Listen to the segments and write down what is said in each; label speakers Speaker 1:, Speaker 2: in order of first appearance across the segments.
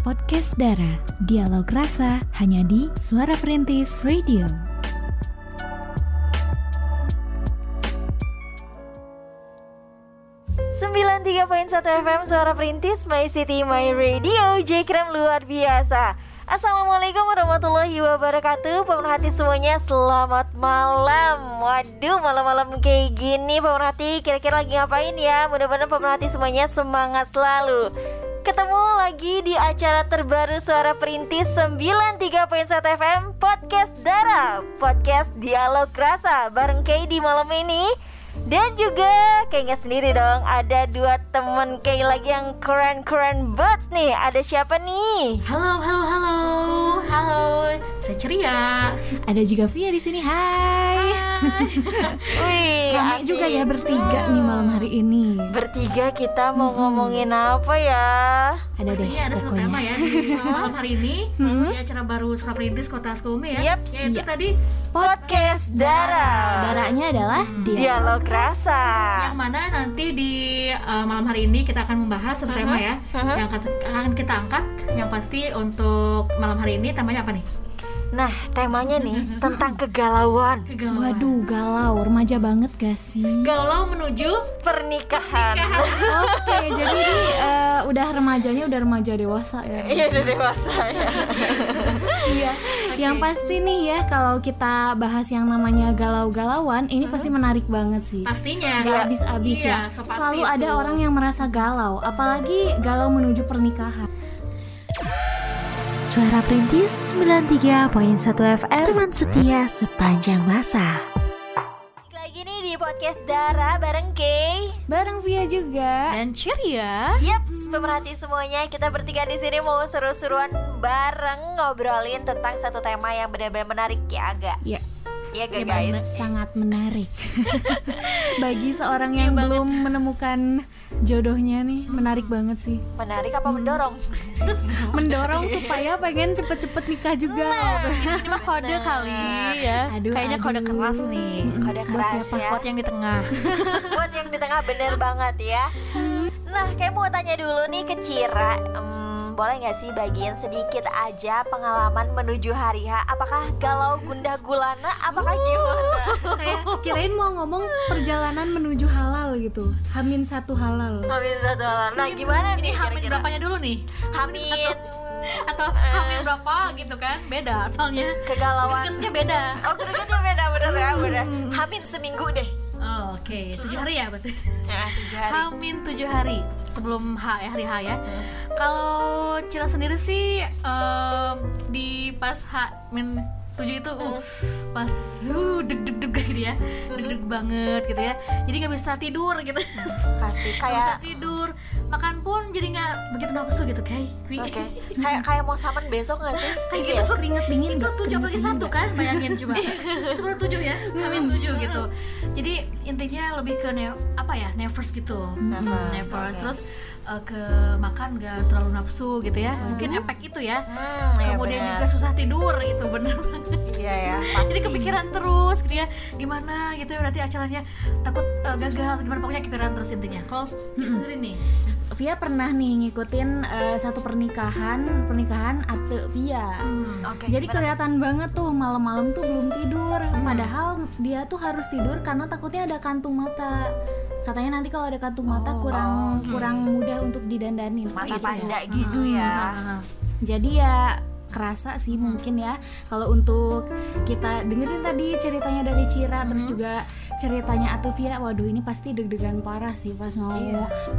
Speaker 1: Podcast Dara, dialog rasa hanya di Suara Perintis Radio.
Speaker 2: Sembilan tiga poin satu FM Suara Perintis My City My Radio J-Krem luar biasa. Assalamualaikum warahmatullahi wabarakatuh. Pemerhati semuanya selamat malam. Waduh malam-malam kayak gini Pemerhati kira-kira lagi ngapain ya? Mudah-mudahan pemerhati semuanya semangat selalu Ketemu lagi di acara terbaru Suara Perintis 93.1 FM Podcast Dara Podcast Dialog Rasa Bareng Kay di malam ini. Dan juga kayaknya sendiri dong Ada dua temen Kay lagi yang keren-keren banget nih. Ada siapa nih?
Speaker 3: Halo, halo, halo, halo. Saya ceria.
Speaker 4: Ada juga Via di sini. Hai.
Speaker 2: Wih,
Speaker 4: Rame
Speaker 2: asik.
Speaker 4: juga ya bertiga nih malam hari ini.
Speaker 2: Bertiga kita mau ngomongin apa ya?
Speaker 4: Ada deh
Speaker 3: ada satu tema ya di malam hari ini di acara baru Suara Perintis Kota Sukabumi ya.
Speaker 2: Yaps.
Speaker 3: Yaitu
Speaker 4: Iya.
Speaker 3: tadi
Speaker 2: Podcast Dara
Speaker 4: Darahnya adalah dia.
Speaker 2: Dialog Rasa
Speaker 3: yang mana nanti di uh, malam hari ini kita akan membahas satu tema ya yang akan akan kita angkat yang pasti untuk malam hari ini temanya apa nih?
Speaker 2: Nah temanya nih tentang kegalauan
Speaker 3: Kegalauan.
Speaker 4: Waduh galau, remaja banget gak sih?
Speaker 3: Galau menuju
Speaker 2: Pernikahan
Speaker 4: Oke, jadi ini eh, udah remajanya udah remaja dewasa ya.
Speaker 2: Iya udah dewasa ya
Speaker 4: Iya. Yang pasti nih ya kalau kita bahas yang namanya galau-galauan, ini pasti menarik banget sih.
Speaker 3: pastinya
Speaker 4: Gak habis-habis
Speaker 3: Iya,
Speaker 4: ya.
Speaker 3: so pasti
Speaker 4: Selalu
Speaker 3: itu.
Speaker 4: ada orang yang merasa galau, apalagi galau menuju pernikahan.
Speaker 1: Suara Perintis 93.1 FM Teman setia sepanjang masa
Speaker 2: Balik Lagi nih di podcast Dara bareng Kay
Speaker 4: Bareng Via juga.
Speaker 3: dan ceria.
Speaker 2: Yeps, pemerhati semuanya, kita bertiga di sini mau seru-seruan bareng ngobrolin tentang satu tema yang benar-benar menarik ya agak.
Speaker 4: Ya,
Speaker 2: Iya gak guys?
Speaker 4: sangat menarik. Bagi seorang yang belum menemukan jodohnya nih, menarik banget sih.
Speaker 2: Menarik apa mendorong?
Speaker 4: Mendorong supaya pengen cepet-cepet nikah juga.
Speaker 3: Ini mah kode kali ya.
Speaker 4: Aduh,
Speaker 3: Kayaknya kode
Speaker 4: aduh.
Speaker 3: keras nih.
Speaker 2: Kode
Speaker 4: Buat
Speaker 2: keras
Speaker 4: siapa?
Speaker 2: ya.
Speaker 3: Buat yang di tengah.
Speaker 2: Buat yang di tengah bener banget ya. Nah, kayak mau tanya dulu nih ke Cira. Hmm, boleh nggak sih bagian sedikit aja pengalaman menuju hari H? Apakah galau gundah gulana? Apakah gimana?
Speaker 4: Kayak kirain mau ngomong perjalanan menuju halal gitu. Hamin satu halal.
Speaker 2: Hamin satu hal. Nah, gimana nih
Speaker 3: Ini hamil
Speaker 2: kira-kira?
Speaker 3: berapanya dulu nih?
Speaker 2: Hamin
Speaker 3: Atau hamil berapa gitu kan? Beda soalnya.
Speaker 2: kegalauan.
Speaker 3: Gregetnya beda.
Speaker 2: Oh, gregetnya beda bener ya, bener. Hamin seminggu deh.
Speaker 3: Oh, Oke, tujuh hari ya berarti.
Speaker 2: Nah, tujuh hari.
Speaker 3: Hamin tujuh hari sebelum H ya hari H ya. Kalau Cila sendiri sih em, di pas H min tujuh itu uh, pas uh, deg deg deg gitu ya deg deg banget gitu ya. Jadi nggak bisa tidur gitu.
Speaker 2: Pasti
Speaker 3: nggak bisa
Speaker 2: kayak
Speaker 3: tidur. Makan pun jadi nggak begitu nafsu gitu kayak
Speaker 2: Oke, kayak kayak mau saman besok gak sih?
Speaker 3: Kayak
Speaker 2: Gitu
Speaker 3: gitu.
Speaker 2: ya?
Speaker 4: Keringat dingin
Speaker 3: itu
Speaker 4: nggak?
Speaker 3: tujuh
Speaker 4: dingin
Speaker 3: satu
Speaker 4: nggak?
Speaker 3: kan bayangin coba. Itu baru tujuh ya? Amin tujuh gitu. Jadi intinya lebih ke ne apa ya nevers gitu.
Speaker 2: Nevers,
Speaker 3: nevers
Speaker 2: oke.
Speaker 3: terus uh, ke makan gak terlalu nafsu gitu ya. Mungkin efek itu ya.
Speaker 2: Hmm, ya
Speaker 3: kemudian juga susah tidur itu bener banget
Speaker 2: Iya ya,
Speaker 3: jadi kepikiran terus gitu ya gimana gitu ya berarti acaranya takut uh, gagal atau gimana pokoknya kepikiran terus intinya kalau dia sendiri nih
Speaker 4: Via pernah nih ngikutin eh, satu pernikahan, pernikahan Ate Via.
Speaker 2: Oke.
Speaker 4: Jadi
Speaker 2: gimana?
Speaker 4: kelihatan banget tuh malam-malam tuh belum tidur. Padahal dia tuh harus tidur karena takutnya ada kantung mata. Katanya nanti kalau ada kantung mata kurang kurang mudah untuk didandanin.
Speaker 2: mata
Speaker 4: Gitu ya.
Speaker 2: panda gitu ya.
Speaker 3: Ah,
Speaker 4: Jadi ya kerasa sih mungkin ya. Kalau untuk kita dengerin tadi ceritanya dari Cira terus juga ceritanya Atuvia waduh ini pasti deg-degan parah sih pas mau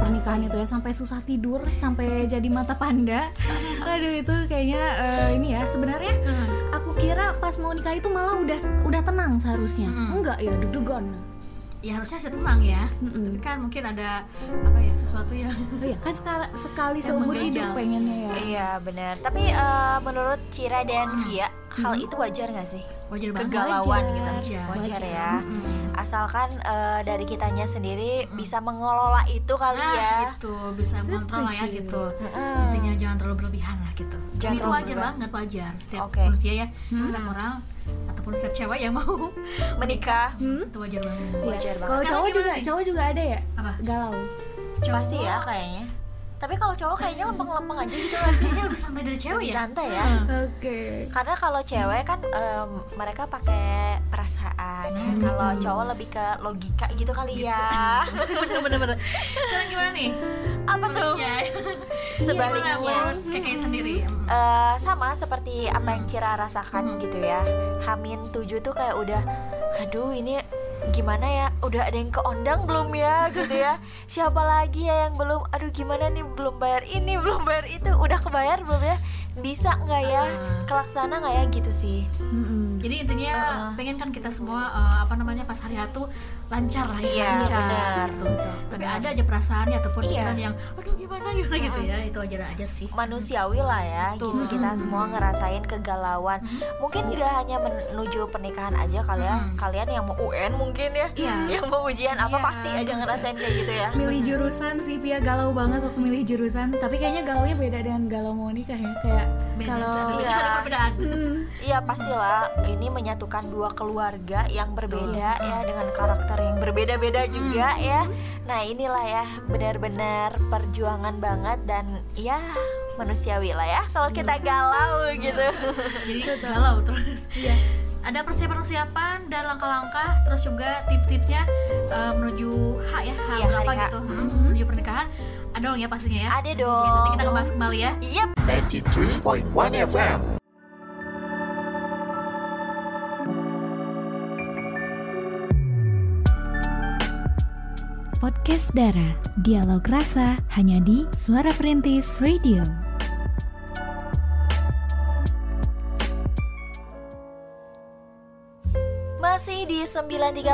Speaker 4: pernikahan itu ya. Sampai susah tidur sampai jadi mata panda. Aduh itu kayaknya eh, ini ya sebenarnya aku kira pas mau nikah itu malah udah udah tenang seharusnya. Enggak ya deg-degan
Speaker 3: ya harusnya sih tenang ya
Speaker 4: Mm-mm.
Speaker 3: tapi kan mungkin ada apa ya sesuatu yang
Speaker 4: Oh iya kan sekali, sekali seumur hidup pengennya ya
Speaker 2: Iya benar. Tapi eh, menurut Cira dan Via, hal itu wajar nggak sih?
Speaker 3: wajar banget
Speaker 2: Kegalauan
Speaker 4: Wajar,
Speaker 2: gitu.
Speaker 3: wajar,
Speaker 2: Wajar,
Speaker 3: wajar.
Speaker 2: ya. Asalkan eh, dari kitanya sendiri bisa mengelola itu kali
Speaker 3: nah
Speaker 2: ya.
Speaker 3: gitu bisa mengontrol lah ya gitu intinya jangan terlalu berlebihan lah gitu
Speaker 2: Jangan
Speaker 3: itu
Speaker 2: terlalu
Speaker 3: wajar
Speaker 2: berlebihan.
Speaker 3: banget wajar setiap
Speaker 2: Oke.
Speaker 3: manusia ya setiap orang ataupun setiap cewek yang mau
Speaker 2: Menikah
Speaker 3: itu wajar banget
Speaker 2: wajar banget.
Speaker 4: kalau cowok juga
Speaker 3: nih?
Speaker 4: cowok juga ada ya
Speaker 3: apa
Speaker 4: galau
Speaker 2: Pasti ya kayaknya. Tapi kalau cowok kayaknya lempeng-lempeng aja gitu gak sih?
Speaker 3: Lebih santai dari cewek
Speaker 2: Lebih
Speaker 3: ya
Speaker 2: santai ya.
Speaker 4: Oke.
Speaker 2: Karena kalau cewek kan em, mereka pakai perasaan. Kalau cowok lebih ke logika gitu kali ya.
Speaker 3: bener bener bener sekarang gimana nih
Speaker 2: Apa tuh?
Speaker 3: ya
Speaker 2: Sebaliknya.
Speaker 3: kayak kayak sendiri
Speaker 2: Eh, sama seperti apa yang Cira rasakan gitu ya Hamin 7 tuh kayak udah Aduh ini gimana ya Udah ada yang keondang belum ya gitu ya? Siapa lagi ya yang belum? Aduh gimana nih belum bayar ini belum bayar itu Udah kebayar belum ya? Bisa nggak ya? Kelaksana nggak ya gitu sih.
Speaker 4: Mm-mm.
Speaker 3: jadi intinya pengen kan kita semua eh, apa namanya pas hari H tuh lancar lah ya
Speaker 2: Iya,
Speaker 3: lancar
Speaker 2: benar.
Speaker 3: gitu. tapi ada aja perasaannya ataupun
Speaker 2: Iya.
Speaker 3: yang aduh gimana gimana gitu ya itu aja aja sih.
Speaker 2: Manusiawi lah ya
Speaker 3: Betul.
Speaker 2: gitu kita semua ngerasain kegalauan. Mungkin nggak hanya menuju pernikahan aja kalian kalian yang mau UN mungkin ya. Yang mau ujian apa
Speaker 3: Iya,
Speaker 2: pasti aja ngerasain kayak gitu ya.
Speaker 4: Milih jurusan sih Pia. Galau banget waktu milih jurusan. Tapi kayaknya galaunya beda dengan galau mau nikah ya. Kayak
Speaker 3: beda
Speaker 4: kalau
Speaker 2: Iya.
Speaker 3: ada perbedaan.
Speaker 2: Iya pastilah. Ini menyatukan dua keluarga yang berbeda ya dengan karakter yang berbeda-beda juga ya. Nah inilah ya benar-benar perjuangan banget dan ya manusiawi lah ya kalau kita galau gitu.
Speaker 3: jadi galau terus ada persiapan-persiapan dan langkah-langkah terus juga tips-tipsnya eh, menuju H ya H
Speaker 2: Iya,
Speaker 3: berapa gitu Mm, menuju pernikahan ada dong ya pastinya ya
Speaker 2: Ada dong.
Speaker 3: nanti kita bahas kembali ya
Speaker 2: Yep.
Speaker 5: 93.1 FM.
Speaker 1: Podcast Dara, dialog rasa hanya di Suara Perintis Radio.
Speaker 2: Masih di 93.1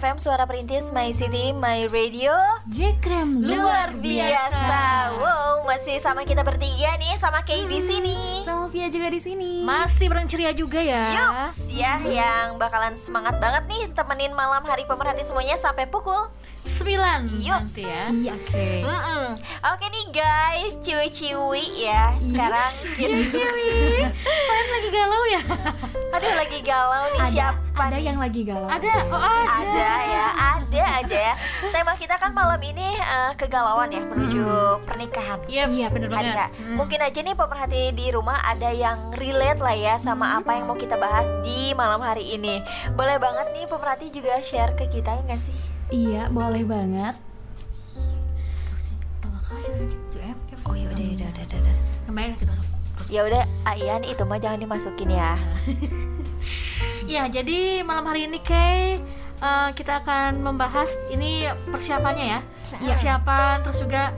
Speaker 2: FM Suara Perintis My City My Radio
Speaker 4: Jekrem
Speaker 2: luar biasa. Wow, masih sama kita bertiga nih sama Kay di sini.
Speaker 4: sama Via juga di sini
Speaker 3: masih bareng ceria juga ya
Speaker 2: Yups ya yang bakalan semangat banget nih temenin malam hari pemerhati semuanya sampai pukul
Speaker 3: 9
Speaker 2: Yups.
Speaker 3: nanti ya
Speaker 4: Iya.
Speaker 3: oke
Speaker 2: Mm-mm. Oke nih guys, ciwi-ciwi ya Sekarang kita
Speaker 3: Kalian lagi galau ya
Speaker 2: Aduh lagi galau nih
Speaker 4: ada
Speaker 2: siapa
Speaker 4: ada
Speaker 2: nih?
Speaker 4: yang lagi galau
Speaker 3: ada oh ada
Speaker 2: Ada ya, ada aja ya Tema kita kan malam ini eh, kegalauan ya Menuju pernikahan
Speaker 3: Yep,
Speaker 4: Iya,
Speaker 3: bener
Speaker 2: Ada
Speaker 3: banget
Speaker 2: nggak? Mungkin aja nih pemerhati di rumah ada yang relate lah ya sama apa yang mau kita bahas di malam hari ini. Boleh banget nih pemerhati juga share ke kita nggak sih?
Speaker 4: iya boleh banget
Speaker 3: Tawakal sih.
Speaker 2: Oh ya udah udah udah udah.
Speaker 3: Namanya kita
Speaker 2: Ya udah, Ayan itu mah jangan dimasukin ya.
Speaker 3: Ya, jadi malam hari ini Kay eh, kita akan membahas ini persiapannya ya. Persiapan terus juga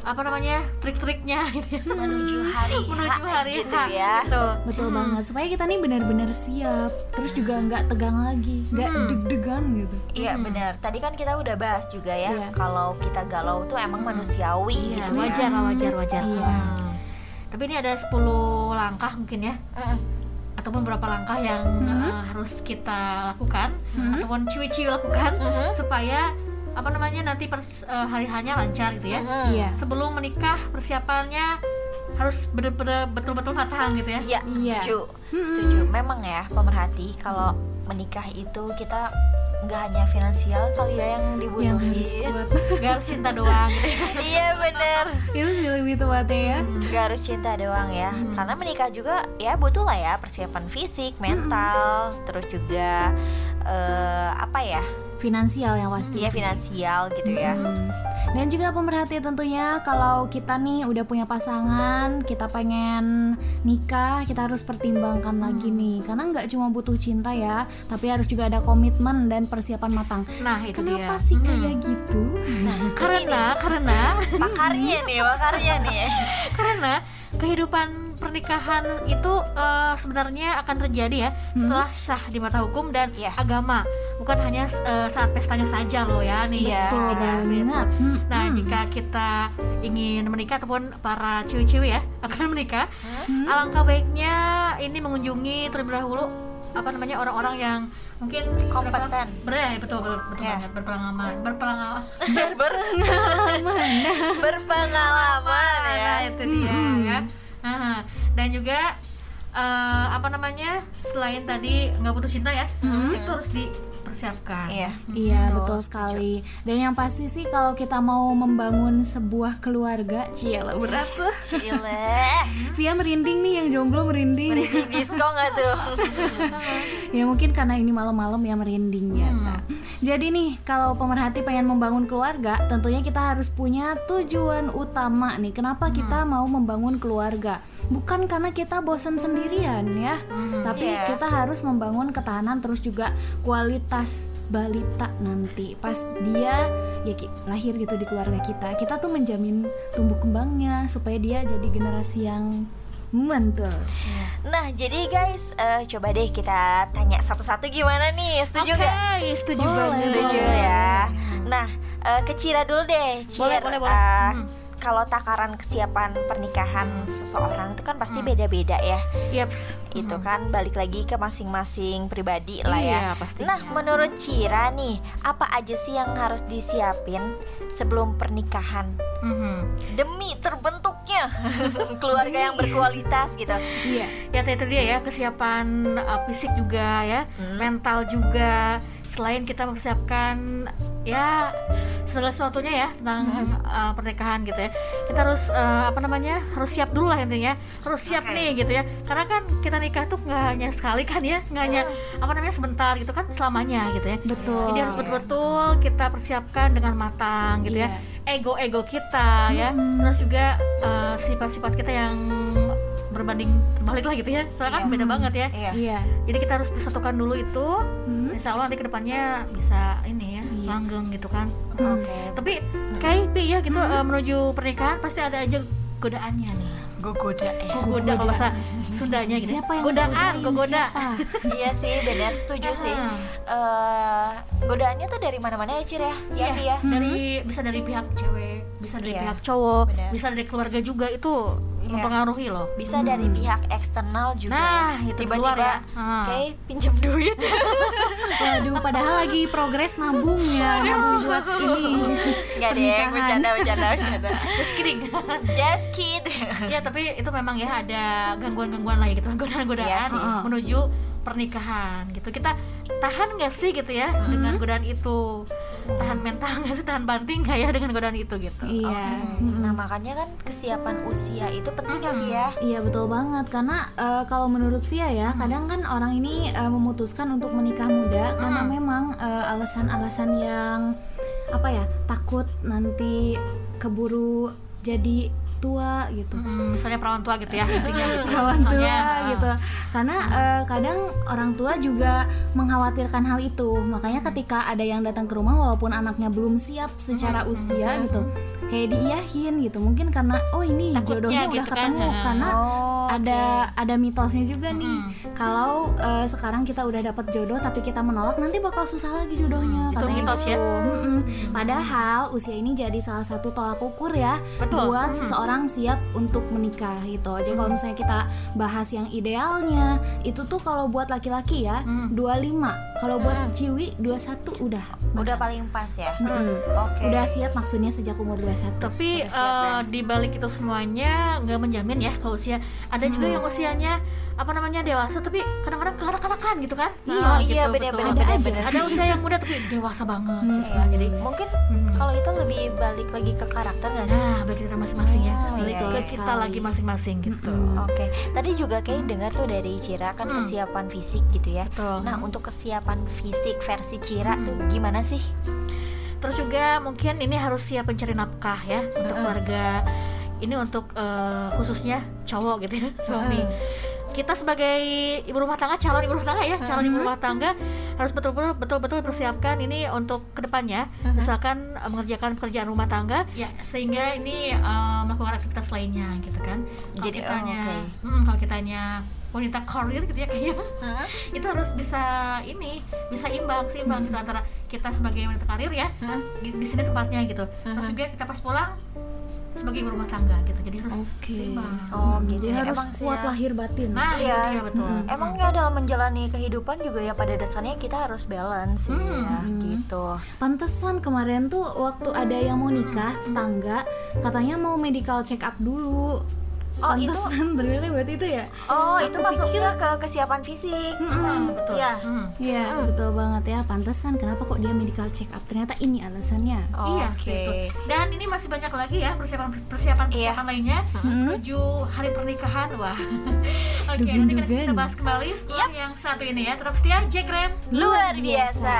Speaker 3: apa namanya? trik-triknya gitu ya.
Speaker 2: Menuju hari
Speaker 3: Menuju
Speaker 2: H
Speaker 3: hari
Speaker 2: gitu
Speaker 3: H,
Speaker 2: ya.
Speaker 3: gitu.
Speaker 4: betul banget supaya kita nih benar-benar siap terus juga nggak tegang lagi nggak deg-degan gitu
Speaker 2: Iya benar. Tadi kan kita udah bahas juga ya.
Speaker 4: Iya.
Speaker 2: Kalau kita galau tuh emang manusiawi
Speaker 3: Iya,
Speaker 2: gitu ya.
Speaker 3: wajar lah, wajar, wajar.
Speaker 4: Iya.
Speaker 3: Hmm. Tapi ini ada 10 langkah mungkin ya.
Speaker 2: Mm.
Speaker 3: ataupun beberapa langkah yang uh, harus kita lakukan ataupun ciwi-ciwi lakukan supaya apa namanya nanti pers, uh, hari hanya lancar gitu ya.
Speaker 4: iya
Speaker 3: Sebelum menikah persiapannya harus benar-benar betul-betul matang gitu ya.
Speaker 2: Iya,
Speaker 4: Iya.
Speaker 2: setuju. Setuju. Memang ya pemerhati kalau menikah itu kita nggak hanya finansial kali ya yang dibutuhin.
Speaker 4: yang harus kuat.
Speaker 3: Gak harus cinta doang.
Speaker 2: Iya bener.
Speaker 4: Itu sih lebih tepatnya ya.
Speaker 2: Gak harus cinta doang ya. Karena menikah juga ya butuh lah ya Persiapan fisik, mental Terus juga eh, Apa ya
Speaker 4: finansial yang pasti
Speaker 2: Iya
Speaker 4: sih.
Speaker 2: finansial gitu ya
Speaker 4: Hmm. Dan juga pemerhati tentunya kalau kita nih udah punya pasangan, kita pengen nikah, kita harus pertimbangkan lagi nih. Karena nggak cuma butuh cinta ya, tapi harus juga ada komitmen dan persiapan matang.
Speaker 3: Nah, itu
Speaker 4: Kenapa
Speaker 3: dia.
Speaker 4: sih kayak gitu?
Speaker 3: Karena karena
Speaker 2: Pakarnya nih, pakarnya nih
Speaker 3: karena kehidupan pernikahan itu eh, sebenarnya akan terjadi ya setelah sah di mata hukum dan
Speaker 2: Iya.
Speaker 3: agama bukan hanya eh, saat pestanya saja loh ya nih
Speaker 2: Iya.
Speaker 4: Betul
Speaker 3: Nah, itu.
Speaker 4: banget. Hmm.
Speaker 3: Nah jika kita ingin menikah ataupun para ciwi-ciwi ya akan menikah alangkah baiknya ini mengunjungi terlebih dahulu apa namanya orang-orang yang mungkin
Speaker 2: Kompeten.
Speaker 3: ber ya, betul betul, betul
Speaker 2: Iya.
Speaker 3: banget berpengalaman berpengalaman
Speaker 2: Ber Berpengalaman ya
Speaker 3: Nah, itu dia ya. Nah, dan juga eh, apa namanya? Selain tadi nggak butuh cinta ya, fisik tuh harus dipersiapkan
Speaker 2: Iya.
Speaker 4: Iya betul sekali. Dan yang pasti sih kalau kita mau membangun sebuah keluarga, ciela berat tuh.
Speaker 2: Cile.
Speaker 4: Via merinding nih yang jomblo merinding.
Speaker 2: Merinding disco nggak tuh?
Speaker 4: ya mungkin karena ini malam-malam ya merinding biasa. Jadi nih kalau pemerhati pengen membangun keluarga, tentunya kita harus punya tujuan utama nih. Kenapa kita mau membangun keluarga? Bukan karena kita bosan sendirian ya, tapi
Speaker 2: Iya.
Speaker 4: kita harus membangun ketahanan terus juga kualitas balita nanti pas dia ya lahir gitu di keluarga kita kita tuh menjamin tumbuh kembangnya supaya dia jadi generasi yang mantul
Speaker 2: Nah, jadi guys, eh, coba deh kita tanya satu-satu gimana nih? Setuju nggak?
Speaker 3: Oke, setuju
Speaker 4: Boleh.
Speaker 3: banget
Speaker 2: Setuju ya. Nah, eh, ke Cira dulu deh. Cira,
Speaker 3: boleh, boleh.
Speaker 2: eh,
Speaker 3: Hmm.
Speaker 2: Kalau takaran kesiapan pernikahan seseorang itu kan pasti beda-beda ya.
Speaker 3: Yap.
Speaker 2: Itu kan balik lagi ke masing-masing pribadi lah ya.
Speaker 3: Iya, pastinya.
Speaker 2: Nah, menurut Cira nih, apa aja sih yang harus disiapin sebelum pernikahan
Speaker 3: Mhm.
Speaker 2: demi terbentuknya keluarga yang berkualitas gitu?
Speaker 4: iya
Speaker 3: Ya itu dia ya kesiapan uh, fisik juga ya, mental juga. Selain kita mempersiapkan ya segala sesuatunya ya tentang uh, pernikahan gitu ya, kita harus uh, apa namanya harus siap dulu lah intinya, harus siap nih gitu ya. Karena kan kita nikah tuh nggak hanya sekali kan ya, nggak hanya apa namanya sebentar gitu kan selamanya gitu ya.
Speaker 4: betul
Speaker 3: Jadi harus betul-betul kita persiapkan dengan matang gitu ya. Ego-ego kita ya. Terus juga uh, sifat-sifat kita yang berbanding terbalik lah gitu ya. Soalnya kan beda banget ya.
Speaker 2: Iya.
Speaker 4: iya
Speaker 3: Jadi kita harus bersatukan dulu itu. Insya Allah nanti ke depannya bisa ini ya langgeng gitu kan.
Speaker 2: Oke.
Speaker 3: Tapi kayak Pi ya gitu uh, menuju pernikahan pasti ada aja godaannya nih.
Speaker 2: Gogoda ya.
Speaker 3: Goda kalau bahasa Sundanya gitu. ya.
Speaker 4: siapa yang
Speaker 3: Godaan,
Speaker 4: godain
Speaker 3: gogoda.
Speaker 4: siapa?
Speaker 2: iya sih, benar setuju sih. Eh, godaannya tuh dari mana-mana ya, Cir ya? Ya, Vi ya.
Speaker 3: dari bisa dari pihak cewek bisa dari
Speaker 2: Iya,
Speaker 3: pihak cowok
Speaker 2: benar.
Speaker 3: bisa dari keluarga juga itu mempengaruhi loh
Speaker 2: Bisa dari pihak eksternal juga.
Speaker 3: Nah,
Speaker 2: ya.
Speaker 3: itu keluar
Speaker 2: tiba-tiba
Speaker 3: ya.
Speaker 2: Kayak pinjam duit.
Speaker 4: Waduh, padahal lagi progres nabung ya, nabung buat ini
Speaker 2: Enggak deh, bercanda, bercanda, bercanda.
Speaker 3: just kidding
Speaker 2: Just kid.
Speaker 3: ya tapi itu memang ya ada gangguan-gangguan lah ya gitu
Speaker 2: Iya
Speaker 3: godaan-godaan
Speaker 2: sih.
Speaker 3: menuju pernikahan gitu kita tahan nggak sih gitu ya dengan godaan itu tahan mental nggak sih? Tahan banting nggak ya dengan godaan itu gitu?
Speaker 4: Iya.
Speaker 2: Nah, makanya kan kesiapan usia itu penting ya, Vi ya.
Speaker 4: Iya betul banget. Karena eh, kalau menurut Via ya kadang kan orang ini eh, memutuskan untuk menikah muda karena memang eh, alasan-alasan yang apa ya takut nanti keburu jadi tua gitu
Speaker 3: Hmm, misalnya perawan tua gitu ya intinya gitu.
Speaker 4: perawan tua
Speaker 3: Misalnya,
Speaker 4: gitu karena eh, kadang orang tua juga mengkhawatirkan hal itu makanya ketika ada yang datang ke rumah walaupun anaknya belum siap secara usia gitu kayak diiyahin gitu mungkin karena oh ini
Speaker 3: Takutnya
Speaker 4: jodohnya udah
Speaker 3: gitu kan.
Speaker 4: ketemu karena
Speaker 2: Oh,
Speaker 4: ada ada mitosnya juga nih kalau eh, sekarang kita udah dapat jodoh tapi kita menolak nanti bakal susah lagi jodohnya
Speaker 3: Itu
Speaker 4: katanya
Speaker 3: mitos ya.
Speaker 4: gitu. Mm-mm. padahal usia ini jadi salah satu tolak ukur ya
Speaker 3: Betul.
Speaker 4: buat seseorang siap untuk menikah gitu. Jadi kalau misalnya kita bahas yang idealnya itu tuh kalau buat laki-laki ya 25 kalau buat ciwi 21 udah.
Speaker 2: Udah paling pas ya.
Speaker 4: Mm-mm.
Speaker 2: Oke.
Speaker 4: udah siap maksudnya sejak umur 21
Speaker 3: tapi eh, di balik itu semuanya nggak menjamin ya kalau usia. Ada juga yang usianya apa namanya dewasa tapi kadang-kadang kekanak-kanakan gitu kan
Speaker 2: Iya,
Speaker 3: Nah,
Speaker 2: iya,
Speaker 3: gitu,
Speaker 2: benar,
Speaker 3: betul.
Speaker 2: benar,
Speaker 4: Ada aja.
Speaker 3: ada usia yang muda tapi dewasa banget gitu.
Speaker 2: Iya,
Speaker 3: jadi
Speaker 2: mungkin
Speaker 3: Hmm.
Speaker 2: kalau itu lebih balik lagi ke karakter nggak sih?
Speaker 3: nah bagi kita masing-masing ya
Speaker 2: Hmm,
Speaker 3: balik
Speaker 2: iya,
Speaker 3: ke
Speaker 2: iya
Speaker 3: kita
Speaker 4: sekali.
Speaker 3: lagi masing-masing gitu
Speaker 2: Oke, tadi juga kayak dengar tuh dari Cira kan kesiapan fisik gitu ya.
Speaker 3: Betul.
Speaker 2: Nah, untuk kesiapan fisik versi Cira tuh gimana sih?
Speaker 3: Terus juga mungkin ini harus siap mencari nafkah ya untuk keluarga. Ini untuk eh, khususnya cowok gitu ya, suami. Kita sebagai ibu rumah tangga, calon ibu rumah tangga ya, calon ibu rumah tangga harus betul-betul betul-betul persiapkan ini untuk ke depannya. Misalkan eh, mengerjakan pekerjaan rumah tangga, ya sehingga ini eh, melakukan aktivitas lainnya gitu kan. Kalau
Speaker 2: Jadi, oh,
Speaker 3: kitanya,
Speaker 2: oke.
Speaker 3: mm, kalau kitanya wanita karir gitu ya kayaknya itu harus bisa ini bisa imbang seimbang gitu antara kita sebagai wanita karir ya di, di sini tempatnya gitu. Terus juga kita pas pulang sebagai ibu rumah tangga gitu jadi harus
Speaker 4: Oke.
Speaker 3: seimbang
Speaker 2: Oh, gitu.
Speaker 4: jadi harus
Speaker 2: Emang
Speaker 4: kuat
Speaker 2: ya.
Speaker 4: lahir batin
Speaker 3: nah
Speaker 2: Iya.
Speaker 3: iya, iya betul
Speaker 2: Emang ya dalam menjalani kehidupan juga ya pada dasarnya kita harus balance sih ya, gitu.
Speaker 4: Pantesan kemarin tuh waktu ada yang mau nikah tetangga katanya mau medical check up dulu.
Speaker 2: Oh, itu
Speaker 4: pantesan berarti buat itu ya
Speaker 2: Oh, itu masuknya ke kesiapan fisik.
Speaker 3: Hmm, betul
Speaker 2: Iya.
Speaker 3: Hmm.
Speaker 4: Iya betul banget ya pantesan kenapa kok dia medical check up ternyata ini alasannya
Speaker 3: Iya,
Speaker 2: Oke.
Speaker 3: gitu. Dan ini masih banyak lagi ya persiapan persiapan
Speaker 2: Iya.
Speaker 3: persiapan lainnya menuju hari pernikahan. Wah. Oke, nanti kita, kita bahas kembali setelah
Speaker 2: Yaps.
Speaker 3: yang satu ini ya. Tetap setia Jegrem.
Speaker 2: Luar biasa.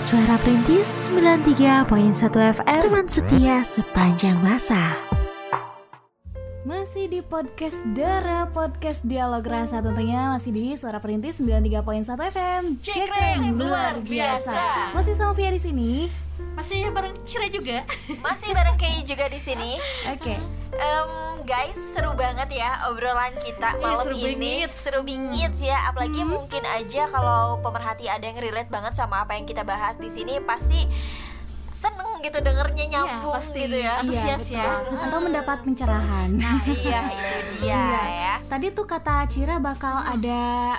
Speaker 1: Suara Perintis 93.1 FM Teman setia sepanjang masa.
Speaker 4: Masih di podcast Dara Podcast Dialog Rasa Tentunya. Masih di Suara Perintis 93.1 FM
Speaker 3: Cekrek,
Speaker 4: luar
Speaker 2: biasa.
Speaker 4: Masih sama Via di sini.
Speaker 3: Masih bareng Cira juga.
Speaker 2: Masih bareng Kay juga di sini.
Speaker 4: Oke.
Speaker 2: Em, guys, seru banget ya obrolan kita malam
Speaker 3: seru
Speaker 2: ini.
Speaker 3: bingit.
Speaker 2: Seru bingit ya, apalagi mungkin aja kalau pemerhati ada yang relate banget sama apa yang kita bahas di sini pasti seneng gitu dengernya nyambung
Speaker 3: pasti.
Speaker 2: gitu ya.
Speaker 3: Antusias ya.
Speaker 4: Atau mendapat pencerahan
Speaker 2: iya, itu dia ya.
Speaker 4: Tadi tuh kata Cira bakal ada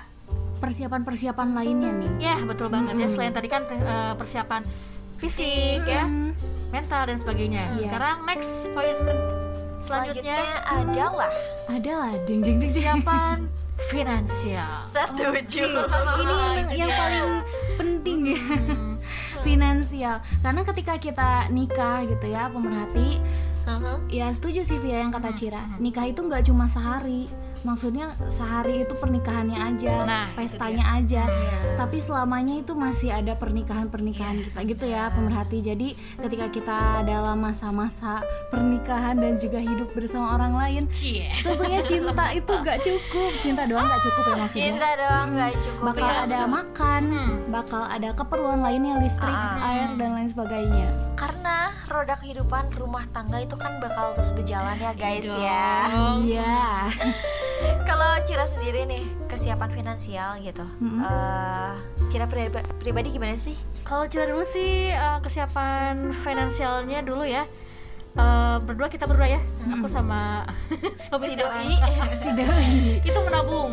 Speaker 4: persiapan-persiapan lainnya nih
Speaker 3: Ya, betul banget ya. Selain tadi kan eh, persiapan fisik ya,
Speaker 4: Hmm,
Speaker 3: mental dan sebagainya.
Speaker 4: Iya.
Speaker 3: Sekarang next poin selanjutnya
Speaker 2: Selanjutnya adalah
Speaker 4: Adalah jeng jeng jeng
Speaker 3: persiapan finansial.
Speaker 2: setuju.
Speaker 4: ini yang, yang paling penting ya. Finansial. Karena ketika kita nikah gitu ya pemerhati
Speaker 2: Mhm.
Speaker 4: ya setuju sih Via yang kata Cira. Nikah itu nggak cuma sehari maksudnya sehari itu pernikahannya aja
Speaker 3: Nah,
Speaker 4: pestanya aja tapi selamanya itu masih ada pernikahan pernikahan
Speaker 3: Iya.
Speaker 4: kita gitu ya pemerhati jadi ketika kita dalam masa-masa pernikahan dan juga hidup bersama orang lain
Speaker 3: Cie.
Speaker 4: tentunya cinta itu gak cukup cinta doang gak cukup ya maksudnya
Speaker 2: Cinta doang nggak cukup
Speaker 4: bakal
Speaker 2: ya.
Speaker 4: ada makan, bakal ada keperluan lainnya listrik, air dan lain sebagainya.
Speaker 2: Karena roda kehidupan rumah tangga itu kan bakal terus berjalan ya guys ya.
Speaker 4: Iya.
Speaker 2: Kalau Cira sendiri nih kesiapan finansial gitu. eh Cira priba- pribadi gimana sih?
Speaker 3: Kalau Cira dulu sih eh, kesiapan finansialnya dulu ya. Eh, berdua kita berdua ya. Aku sama suami
Speaker 2: Si doi.
Speaker 4: Si Doi.
Speaker 3: itu menabung.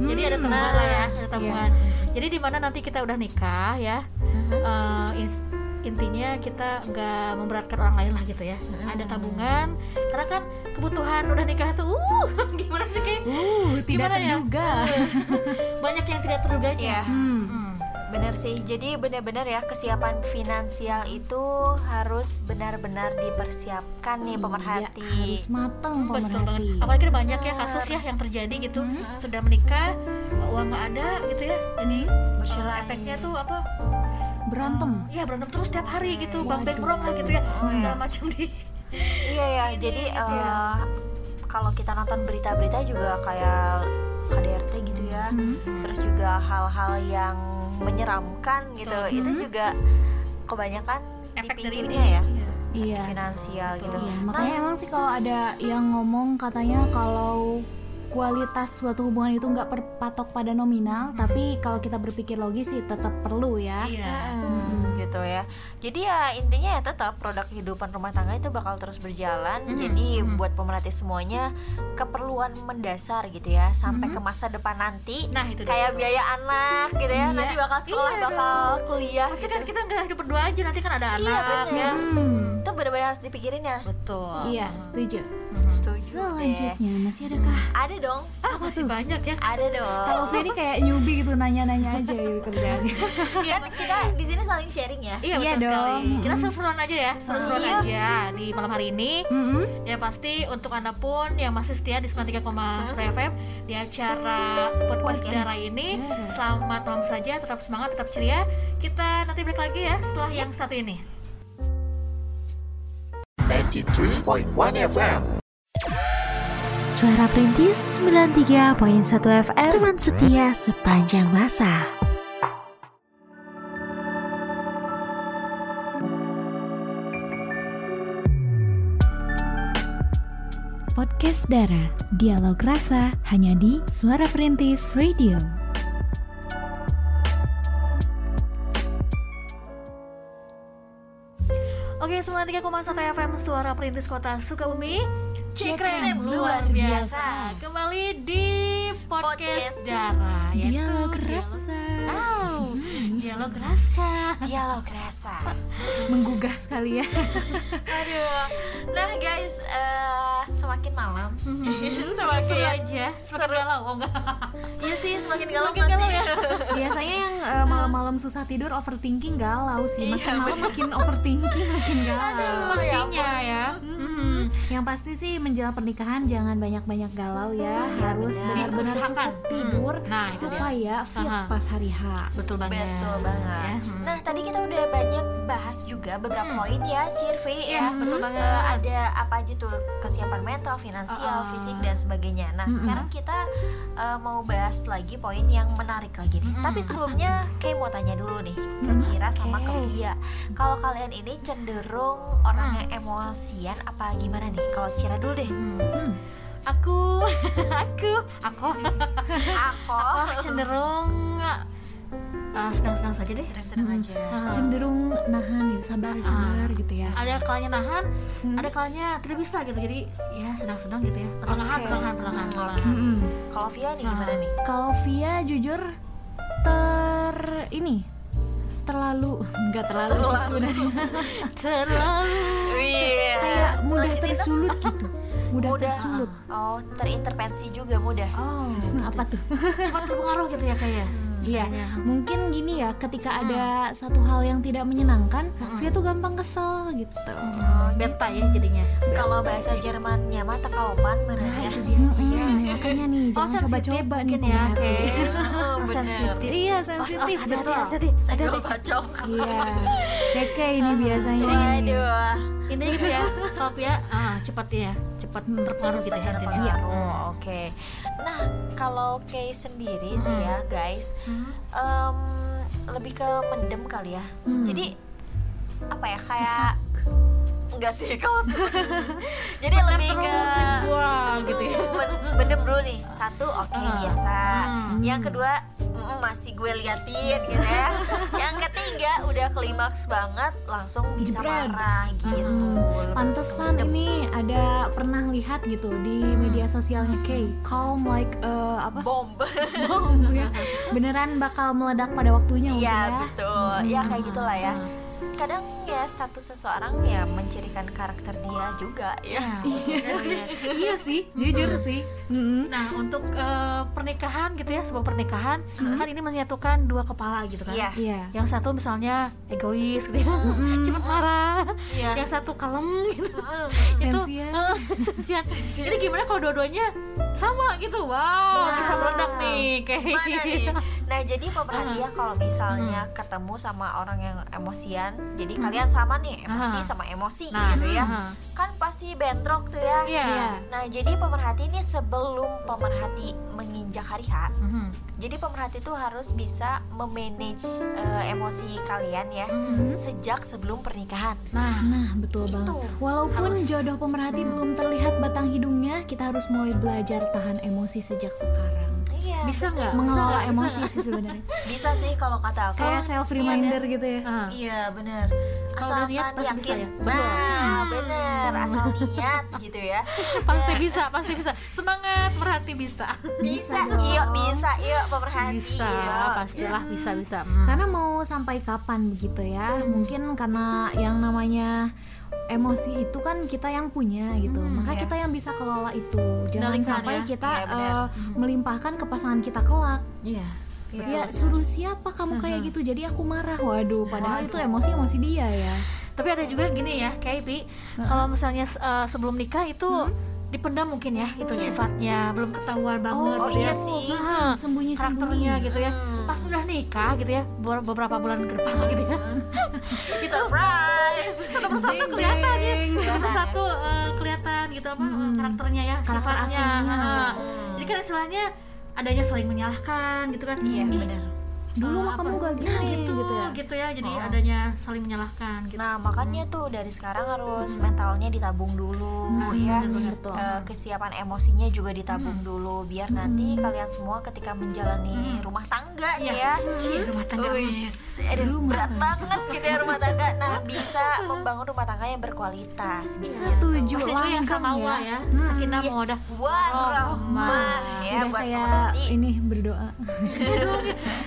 Speaker 3: Jadi ada tabungan lah ya, ada tabungan. Jadi di mana nanti kita udah nikah ya, ins- intinya kita nggak memberatkan orang lain lah gitu ya. Ada tabungan, karena kan kebutuhan udah nikah tuh, uh, gimana sih kayak
Speaker 4: Uh, tidak
Speaker 3: Gimana ya?
Speaker 4: terduga.
Speaker 3: banyak yang tidak terduganya.
Speaker 2: Iya.
Speaker 4: Hmm.
Speaker 3: Hmm.
Speaker 2: Bener sih. Jadi benar-benar ya kesiapan finansial itu harus benar-benar dipersiapkan nih pemerhati.
Speaker 4: Iya, harus matang
Speaker 3: Betul
Speaker 4: pemerhati.
Speaker 3: Apalagi ada banyak ya kasus ya yang terjadi gitu, sudah menikah, uang nggak ada gitu ya. Jadi
Speaker 2: Bercerai.
Speaker 3: efeknya tuh apa?
Speaker 4: Berantem.
Speaker 3: Ya berantem terus tiap hari gitu, bang bang lah gitu ya, segala macam di.
Speaker 2: Iya ya. Jadi eh, kalau kita nonton berita-berita juga kayak KDRT gitu ya. Terus juga hal-hal yang menyeramkan gitu. Itu juga kebanyakan
Speaker 3: Efek dari
Speaker 2: dipicunya ya
Speaker 4: Iya.
Speaker 2: finansial gitu.
Speaker 4: Iya, makanya emang sih kalau ada yang ngomong katanya kalau kualitas suatu hubungan itu nggak berpatok pada nominal, tapi kalau kita berpikir logis sih tetap perlu ya.
Speaker 3: Iya.
Speaker 2: Hmm, gitu ya. Jadi ya intinya ya tetap produk kehidupan rumah tangga itu bakal terus berjalan. Jadi buat pemerhati semuanya keperluan mendasar gitu ya sampai ke masa depan nanti.
Speaker 3: Nah, itu
Speaker 2: kayak
Speaker 3: betul.
Speaker 2: biaya anak gitu ya. Nanti bakal sekolah,
Speaker 3: Iya
Speaker 2: bakal kuliah
Speaker 3: Maksudnya
Speaker 2: gitu.
Speaker 3: kan kita nggak hidup berdua aja, nanti kan ada anak
Speaker 2: Iya,
Speaker 3: ya.
Speaker 2: bener.
Speaker 4: Hmm.
Speaker 2: Itu benar-benar harus dipikirin ya.
Speaker 3: Betul.
Speaker 4: Iya, setuju.
Speaker 2: Setuju deh.
Speaker 4: Selanjutnya masih adakah?
Speaker 2: Ada dong.
Speaker 3: Ah, masih banyak ya.
Speaker 2: Ada dong.
Speaker 4: Kalau Ferry kayak nyubi gitu nanya-nanya aja gitu kerjaannya.
Speaker 2: kan kita di sini saling sharing ya.
Speaker 3: Iya,
Speaker 4: Iya
Speaker 3: betul sekali.
Speaker 4: dong.
Speaker 3: Kita seru-seruan aja ya, seru-seruan
Speaker 2: Iya.
Speaker 3: aja di malam hari ini.
Speaker 4: Mm-mm.
Speaker 3: Ya pasti untuk anda pun yang masih setia di 93,1 FM di acara podcast
Speaker 2: Podcast
Speaker 3: Dara ini, selamat malam saja, tetap semangat, tetap ceria. Kita nanti balik lagi ya setelah yang satu ini.
Speaker 5: 93.1 FM.
Speaker 1: Suara Perintis 93.1 FM Teman setia sepanjang masa. Podcast Dara. Dialog Rasa hanya di Suara Perintis Radio.
Speaker 3: Oke, 93,1 FM Suara Perintis Kota Sukabumi. Cekrem luar biasa. kembali di podcast,
Speaker 2: Podcast
Speaker 3: Dara yaitu
Speaker 4: Dialog rasa.
Speaker 3: Dialog, dialog rasa.
Speaker 2: Dialog rasa.
Speaker 4: menggugah sekali ya.
Speaker 2: Aduh. Nah guys, eh, semakin malam.
Speaker 3: semakin seru aja. Semakin galau oh enggak.
Speaker 2: Iya sih, semakin galau
Speaker 3: Semakin galau ya.
Speaker 4: Biasanya yang eh, malam-malam susah tidur overthinking galau sih. Makin
Speaker 2: Iya,
Speaker 4: malam makin overthinking makin galau.
Speaker 3: pastinya ya.
Speaker 4: Hmm, Yang pasti sih menjelang pernikahan jangan banyak-banyak galau ya. Harus benar-benar
Speaker 3: Diusahakan.
Speaker 4: cukup tidur
Speaker 3: Nah, itu dia.
Speaker 4: supaya fit
Speaker 3: Aha.
Speaker 4: pas hari H.
Speaker 3: betul banget
Speaker 2: Betul banget.
Speaker 3: Ya, hmm.
Speaker 2: Nah, tadi kita udah banyak bahas juga beberapa poin ya, Cirvi
Speaker 3: Iya,
Speaker 2: ya.
Speaker 3: betul banget.
Speaker 2: Eh, ada apa aja tuh kesiapan mental, finansial,
Speaker 3: Uh-uh.
Speaker 2: fisik dan sebagainya. Nah, sekarang kita eh, mau bahas lagi poin yang menarik lagi nih. Tapi sebelumnya kayak mau tanya dulu nih ke Cira sama ke Via. Kalau kalian ini cenderung orang yang emosian apa gimana nih? Kalau Cira dulu deh.
Speaker 3: aku aku aku
Speaker 2: Aku
Speaker 3: cenderung uh, sedang-sedang saja deh
Speaker 2: sedang-sedang aja.
Speaker 3: Ah.
Speaker 4: Cenderung nahan gitu, sabar sabar gitu ya.
Speaker 3: ada kalanya nahan ada kalanya tidak bisa gitu jadi ya sedang-sedang gitu ya pertengahan
Speaker 4: Oke.
Speaker 3: pertengahan pertengahan pertengahan.
Speaker 4: Mm-mm.
Speaker 2: Kalau Via nih gimana nih?
Speaker 4: Kalau Via jujur ter ini terlalu nggak terlalu, sih sebenarnya.
Speaker 3: Terlalu.
Speaker 2: Iya.
Speaker 4: kayak mudah tersulut gitu. Mudah,
Speaker 2: mudah.
Speaker 4: tersulut.
Speaker 2: Oh terintervensi juga mudah.
Speaker 3: Oh
Speaker 4: apa tuh?
Speaker 3: Cepat terpengaruh gitu ya kayak
Speaker 4: Iya, mungkin gini ya, ketika ada satu hal yang tidak menyenangkan, dia tuh gampang kesel gitu.
Speaker 3: beta ya jadinya.
Speaker 2: Kalau bahasa Jermannya mah takaupan bener ya?
Speaker 4: Mm-mm, makanya nih,
Speaker 3: oh
Speaker 4: jangan
Speaker 3: sensitif
Speaker 4: coba-coba nih
Speaker 3: ya.
Speaker 2: Oh,
Speaker 3: sensitif.
Speaker 4: Iya,
Speaker 3: Oh,
Speaker 4: sensitif
Speaker 3: oh,
Speaker 4: betul.
Speaker 2: senggol bacok
Speaker 4: Iya, keke ini biasanya. nih.
Speaker 2: aduh
Speaker 3: ini gitu ya. Kalau ya. Ah, cepat ya. Cepat terpengaruh gitu ya hatinya
Speaker 2: terpengaruh oke. Nah kalau Kay sendiri sih ya guys em, lebih ke mendem kali ya. Jadi apa ya kayak enggak sih kalau jadi lebih ke
Speaker 3: wah gitu ya.
Speaker 2: Men- mendem dulu nih. Satu oke
Speaker 3: Ah.
Speaker 2: biasa.
Speaker 3: Hmm.
Speaker 2: yang kedua masih gue liatin gitu ya yang ketiga udah klimaks banget langsung bisa
Speaker 4: Jebret.
Speaker 2: marah gitu
Speaker 4: Hmm, pantesan ini ada pernah lihat gitu di media sosialnya Kay, calm like eh, apa?
Speaker 2: bom
Speaker 4: bom ya. Beneran bakal meledak pada waktunya
Speaker 2: iya
Speaker 4: ya.
Speaker 2: betul ya kayak gitulah ya kadang ya status seseorang ya mencirikan karakter dia juga ya
Speaker 4: iya sih, jujur sih.
Speaker 3: Nah untuk eh, pernikahan gitu ya sebuah pernikahan kan ini menyatukan dua kepala gitu kan.
Speaker 2: Iya.
Speaker 4: Iya.
Speaker 3: Yang satu misalnya egois gitu ya, cepat marah.
Speaker 2: Iya.
Speaker 3: Yang satu kalem gitu.
Speaker 4: Sensian.
Speaker 3: eh, sensian. Jadi gimana kalau dua-duanya sama gitu? Wow, bisa meledak nih kayak.
Speaker 2: Mana nih? Nah jadi pemerhati ya kalau misalnya ketemu sama orang yang emosian, jadi kalian sama nih emosi sama emosi
Speaker 3: Nah,
Speaker 2: gitu ya, kan pasti bentrok tuh ya.
Speaker 3: Iya.
Speaker 4: Iya.
Speaker 2: Nah jadi pemerhati ini sebelum pemerhati menginjak hari H,
Speaker 3: Mhm.
Speaker 2: jadi pemerhati itu harus bisa memanage eh, emosi kalian ya sejak sebelum pernikahan.
Speaker 3: Nah,
Speaker 4: Nah, betul
Speaker 2: Itu
Speaker 4: banget. Walaupun
Speaker 2: harus-
Speaker 4: jodoh pemerhati belum terlihat batang hidungnya, kita harus mulai belajar tahan emosi sejak sekarang.
Speaker 2: Iya.
Speaker 3: bisa nggak?
Speaker 4: Mengelola?
Speaker 3: Bisa
Speaker 4: emosi sih sebenarnya.
Speaker 2: Bisa sih kalau kata aku.
Speaker 4: Kayak self reminder gitu ya.
Speaker 3: Ah.
Speaker 2: Iya bener
Speaker 3: Kalau udah
Speaker 2: Asalkan
Speaker 3: niat pasti bisa
Speaker 2: yakin
Speaker 3: ya?
Speaker 2: Nah bener Asal niat gitu ya
Speaker 3: Pasti bisa, pasti bisa. Semangat merhati bisa.
Speaker 2: Bisa, iya bisa, iya pemerhati
Speaker 3: Bisa,
Speaker 2: iya.
Speaker 3: pastilah bisa bisa. Hmm.
Speaker 4: Karena mau sampai kapan begitu ya? Mungkin karena yang namanya emosi itu kan kita yang punya gitu. Maka
Speaker 2: ya.
Speaker 4: kita yang bisa kelola itu. Jangan sampai
Speaker 3: ya.
Speaker 4: kita
Speaker 2: benar.
Speaker 4: eh, melimpahkan ke pasangan kita kelak.
Speaker 3: Iya.
Speaker 4: Ya suruh siapa kamu kayak gitu jadi aku marah. Waduh, padahal itu emosi emosi dia ya.
Speaker 3: Tapi ada juga gini ya, kayak Pi, kalau misalnya eh, sebelum nikah itu dipendam mungkin ya itu sifatnya belum ketahuan banget
Speaker 2: Oh,
Speaker 3: gitu
Speaker 2: iya
Speaker 3: ya.
Speaker 2: sih.
Speaker 3: Nah,
Speaker 4: Sembunyi-sembunyi.
Speaker 3: karakternya gitu ya. Pas sudah nikah gitu ya, be- beberapa bulan ke depan gitu ya.
Speaker 2: Surprise
Speaker 3: Satu persatu kelihatan ya. Satu persatu eh, kelihatan gitu apa eh, karakternya ya,
Speaker 4: Karakter
Speaker 3: sifatnya.
Speaker 4: aslinya.
Speaker 3: Nah, Jadi kan istilahnya adanya saling menyalahkan gitu kan.
Speaker 2: Iya
Speaker 3: Ih,
Speaker 2: bener
Speaker 4: Dulu mah kamu gak gini
Speaker 3: Nah, gitu,
Speaker 4: gitu ya.
Speaker 3: gitu ya. Jadi adanya saling menyalahkan gitu.
Speaker 2: Nah makanya tuh dari sekarang harus mentalnya ditabung dulu ya
Speaker 3: bener-bener
Speaker 4: tuh.
Speaker 2: Eh, Kesiapan emosinya juga ditabung dulu Biar nanti kalian semua ketika menjalani rumah tangga tangga nih ya.
Speaker 3: Cie, rumah tangga
Speaker 2: aduh, berat banget gitu ya rumah tangga. Nah, bisa membangun rumah tangga yang berkualitas. Gitu.
Speaker 4: setuju
Speaker 3: Pasti itu yang
Speaker 4: langsung
Speaker 3: sama
Speaker 4: ya
Speaker 3: ya, sakinah mawadah
Speaker 2: Warahmah ya
Speaker 4: udah
Speaker 2: buat
Speaker 4: kayak ini berdoa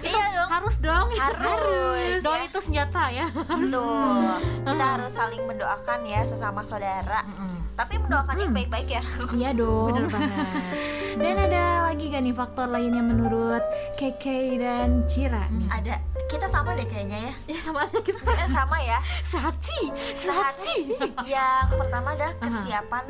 Speaker 2: Iya.
Speaker 3: harus dong
Speaker 2: Harus,
Speaker 3: doa
Speaker 2: ya.
Speaker 3: itu senjata ya
Speaker 2: Betul. Kita harus saling mendoakan ya sesama saudara. Tapi mendoakan yang baik-baik ya.
Speaker 4: iya dong
Speaker 3: bener banget
Speaker 4: dan ada lagi gak nih faktor lainnya menurut KK dan Cira
Speaker 2: Ada kita sama deh kayaknya ya.
Speaker 3: ya sama kita
Speaker 2: Eh, sama ya.
Speaker 3: sehati
Speaker 2: Sehati. Yang pertama adalah kesiapan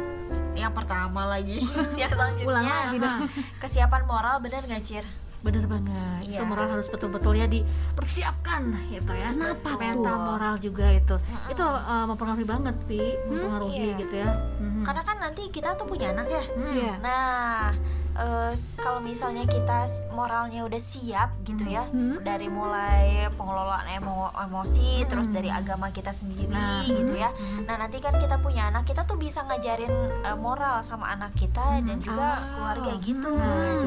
Speaker 2: yang pertama lagi. yang selanjutnya
Speaker 4: Ulang lagi dong.
Speaker 2: kesiapan moral bener gak Cir?
Speaker 3: Bener banget itu
Speaker 2: Iya.
Speaker 3: moral harus betul-betul ya dipersiapkan gitu ya
Speaker 4: Kenapa
Speaker 3: mental
Speaker 4: tuh?
Speaker 3: moral juga itu itu uh, mempengaruhi banget pi mempengaruhi
Speaker 2: Iya.
Speaker 3: gitu ya Mhm.
Speaker 2: Karena kan nanti kita tuh punya anak ya.
Speaker 4: Iya
Speaker 2: Nah, eh, kalau misalnya kita moralnya udah siap gitu ya,
Speaker 4: Hmm.
Speaker 2: dari mulai pengelolaan emo- emosi, terus dari agama kita sendiri gitu ya. Nah, nanti kan kita punya anak, kita tuh bisa ngajarin eh, moral sama anak kita dan juga keluarga gitu.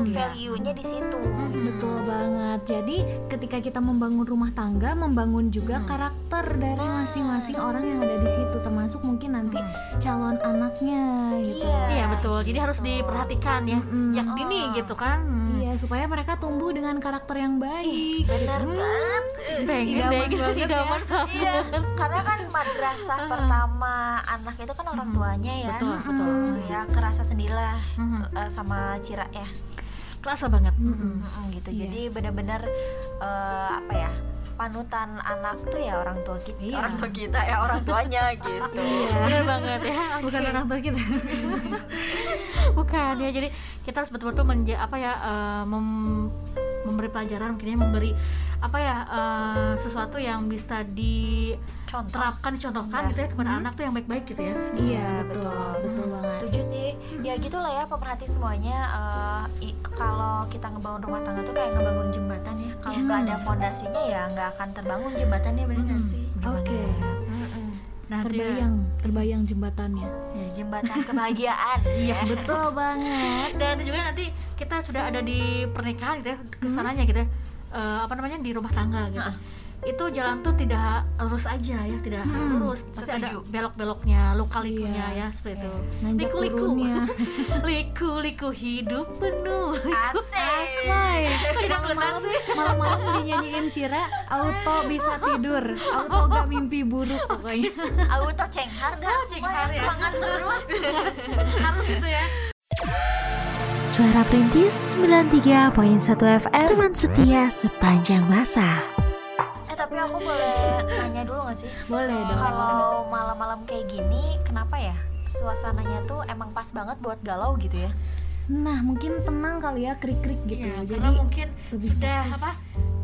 Speaker 2: Value-nya di situ.
Speaker 4: Betul banget. Jadi ketika kita membangun rumah tangga, membangun juga karakter dari masing-masing orang yang ada di situ, termasuk mungkin nanti calon anaknya gitu.
Speaker 2: Iya.
Speaker 3: iya betul jadi harus diperhatikan ya sejak dini gitu kan Hmm.
Speaker 4: Iya, supaya mereka tumbuh dengan karakter yang baik.
Speaker 2: Benar banget.
Speaker 3: pengen
Speaker 4: Idaman
Speaker 3: pengen
Speaker 4: banget ya.
Speaker 3: banget.
Speaker 2: Iya, karena kan madrasah pertama anak itu kan orang tuanya ya.
Speaker 3: Betul, betul.
Speaker 2: Ya, kerasa sendirilah eh, sama Cira ya.
Speaker 3: kerasa banget
Speaker 2: gitu jadi benar-benar eh, apa ya panutan anak tuh ya orang tua kita
Speaker 3: Iya.
Speaker 2: orang tua kita ya orang tuanya gitu
Speaker 3: bener banget ya
Speaker 4: Bukan orang tua kita.
Speaker 3: bukan ya jadi kita harus betul-betul menja apa ya eh, mem- memberi pelajaran mungkin ya memberi apa ya eh, sesuatu yang bisa diterapkan dicontohkan gitu ya kepada anak tuh yang baik-baik gitu ya.
Speaker 4: Iya, betul. Betul. Banget.
Speaker 2: setuju sih. Ya gitulah ya pemerhati semuanya. I- kalau kita ngebangun rumah tangga tuh kayak ngebangun jembatan ya. Kalau nggak ada fondasinya ya nggak akan terbangun jembatannya bener nggak sih?
Speaker 4: Oke.
Speaker 2: Mm-mm.
Speaker 3: Nah
Speaker 4: Terbayang, terbayang jembatannya.
Speaker 2: ya jembatan kebahagiaan
Speaker 3: iya
Speaker 4: Betul banget.
Speaker 3: dan juga nanti kita sudah ada di pernikahan gitu ya ke sananya gitu ya. Eh, apa namanya di rumah tangga gitu itu jalan tuh tidak lurus aja ya tidak lurus. Pasti ada belok-beloknya luka-likunya ya seperti itu.
Speaker 4: Nanjak
Speaker 3: liku-liku.
Speaker 4: turunnya.
Speaker 3: liku-liku hidup penuh. Kok tidak meledak sih?
Speaker 4: malam-malam dinyanyiin Cira, auto bisa tidur, auto gak mimpi buruk pokoknya.
Speaker 2: auto cenghar dah
Speaker 3: cenghar ya.
Speaker 2: semangat terus.
Speaker 3: Harus itu ya.
Speaker 1: Suara Perintis 93.1 FM Teman setia sepanjang masa
Speaker 2: tapi aku boleh nanya dulu gak sih?
Speaker 4: Boleh dong.
Speaker 2: Kalau malam-malam kayak gini, kenapa ya? Suasananya tuh emang pas banget buat galau gitu ya?
Speaker 4: Nah, mungkin tenang kali ya, krik-krik gitu.
Speaker 3: Iya,
Speaker 4: Jadi
Speaker 3: karena mungkin
Speaker 4: lebih
Speaker 3: sudah
Speaker 4: fokus.
Speaker 3: apa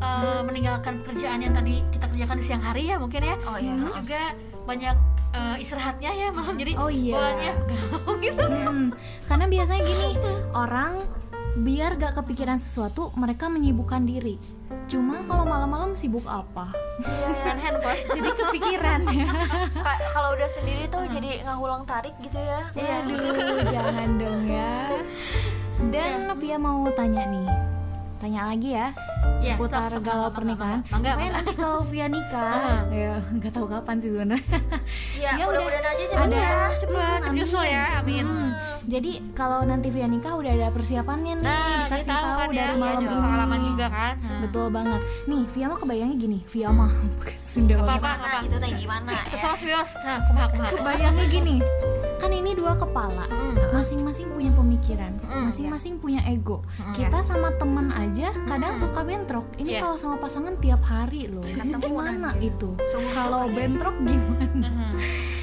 Speaker 3: eh, meninggalkan pekerjaan yang tadi kita kerjakan di siang hari ya mungkin ya
Speaker 2: Oh iya.
Speaker 3: terus juga banyak eh, istirahatnya ya malam jadi
Speaker 4: Oh iya.
Speaker 3: galau gitu
Speaker 4: Hmm, karena biasanya gini, orang biar gak kepikiran sesuatu, mereka menyibukkan diri. Cuma kalau malam-malam sibuk apa?
Speaker 3: kan handphone
Speaker 4: Jadi kepikiran ya.
Speaker 2: Ka- Kalau udah sendiri tuh jadi ngahulang tarik gitu ya?
Speaker 4: Aduh, jangan dong ya. Dan Via mau tanya nih. Tanya lagi ya.
Speaker 3: Ya,
Speaker 4: seputar
Speaker 3: stop, stop,
Speaker 4: galau pernikahan.
Speaker 3: mangga.
Speaker 4: Supaya nanti kalau Via nikah, ya nggak tahu kapan sih sebenarnya.
Speaker 2: Ya,
Speaker 4: Ya
Speaker 2: mudah-mudahan aja cepet
Speaker 4: ada
Speaker 2: ya.
Speaker 3: cepat cepat nyusul ya amin
Speaker 4: Hmm, Jadi kalau nanti Via nikah udah ada persiapannya nih,
Speaker 3: nah
Speaker 4: dikasih
Speaker 3: kita tahu
Speaker 4: tahu
Speaker 3: kan ya
Speaker 4: dari malam
Speaker 3: Iya,
Speaker 4: ini.
Speaker 3: pengalaman juga kan Nah.
Speaker 4: Betul banget. Nih, Via mah kebayangnya gini, Via mah Sunda banget.
Speaker 3: Apa,
Speaker 2: Gimana
Speaker 3: apa?
Speaker 2: gitu teh gimana
Speaker 3: Itu
Speaker 2: ya?
Speaker 3: sama Swios nah kumaha kumaha
Speaker 4: Kebayangnya gini, kan ini dua kepala, masing-masing punya pemikiran, masing-masing punya ego. Kita sama temen aja kadang suka bentrok. Ini
Speaker 3: Iya.
Speaker 4: kalau sama pasangan tiap hari loh. Gimana itu? Kalau bentrok gimana?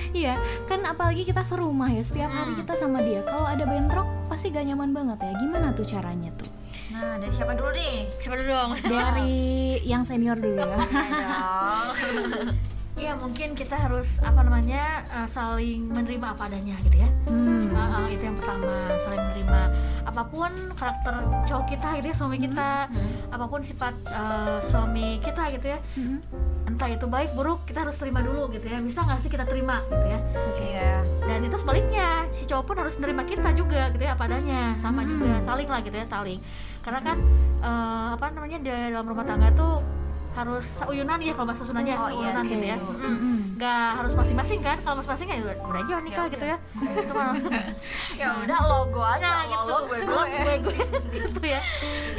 Speaker 4: Iya, kan apalagi kita serumah ya. Setiap hari kita sama dia. Kalau ada bentrok pasti gak nyaman banget ya. Gimana tuh caranya tuh?
Speaker 2: Nah, dari siapa dulu nih?
Speaker 3: siapa dulu dong
Speaker 4: Dari yang senior dulu ya.
Speaker 3: Iya mungkin kita harus apa namanya eh, saling menerima apa adanya gitu ya.
Speaker 4: Hmm.
Speaker 3: Eh, eh, itu yang pertama saling menerima apa pun karakter cowok kita gitu ya suami kita, apa pun sifat eh, suami kita gitu ya.
Speaker 4: Hmm.
Speaker 3: Entah itu baik buruk kita harus terima dulu gitu ya. Bisa nggak sih kita terima gitu ya?
Speaker 2: Iya.
Speaker 3: Dan itu sebaliknya si cowok pun harus menerima kita juga gitu ya apa adanya sama juga saling lah gitu ya saling. karena kan eh, apa namanya di dalam rumah tangga tuh harus seuyunan ya kalau bahasa Sundanya
Speaker 2: Oh, iya,
Speaker 3: seuyunan gitu ya. Mm. nggak harus masing-masing kan kalau masing-masing ya udah aja nikah gitu ya. Itu mah.
Speaker 2: Ya udah logo aja
Speaker 3: nah gitu.
Speaker 2: lo gue gue
Speaker 3: gue gue gitu ya.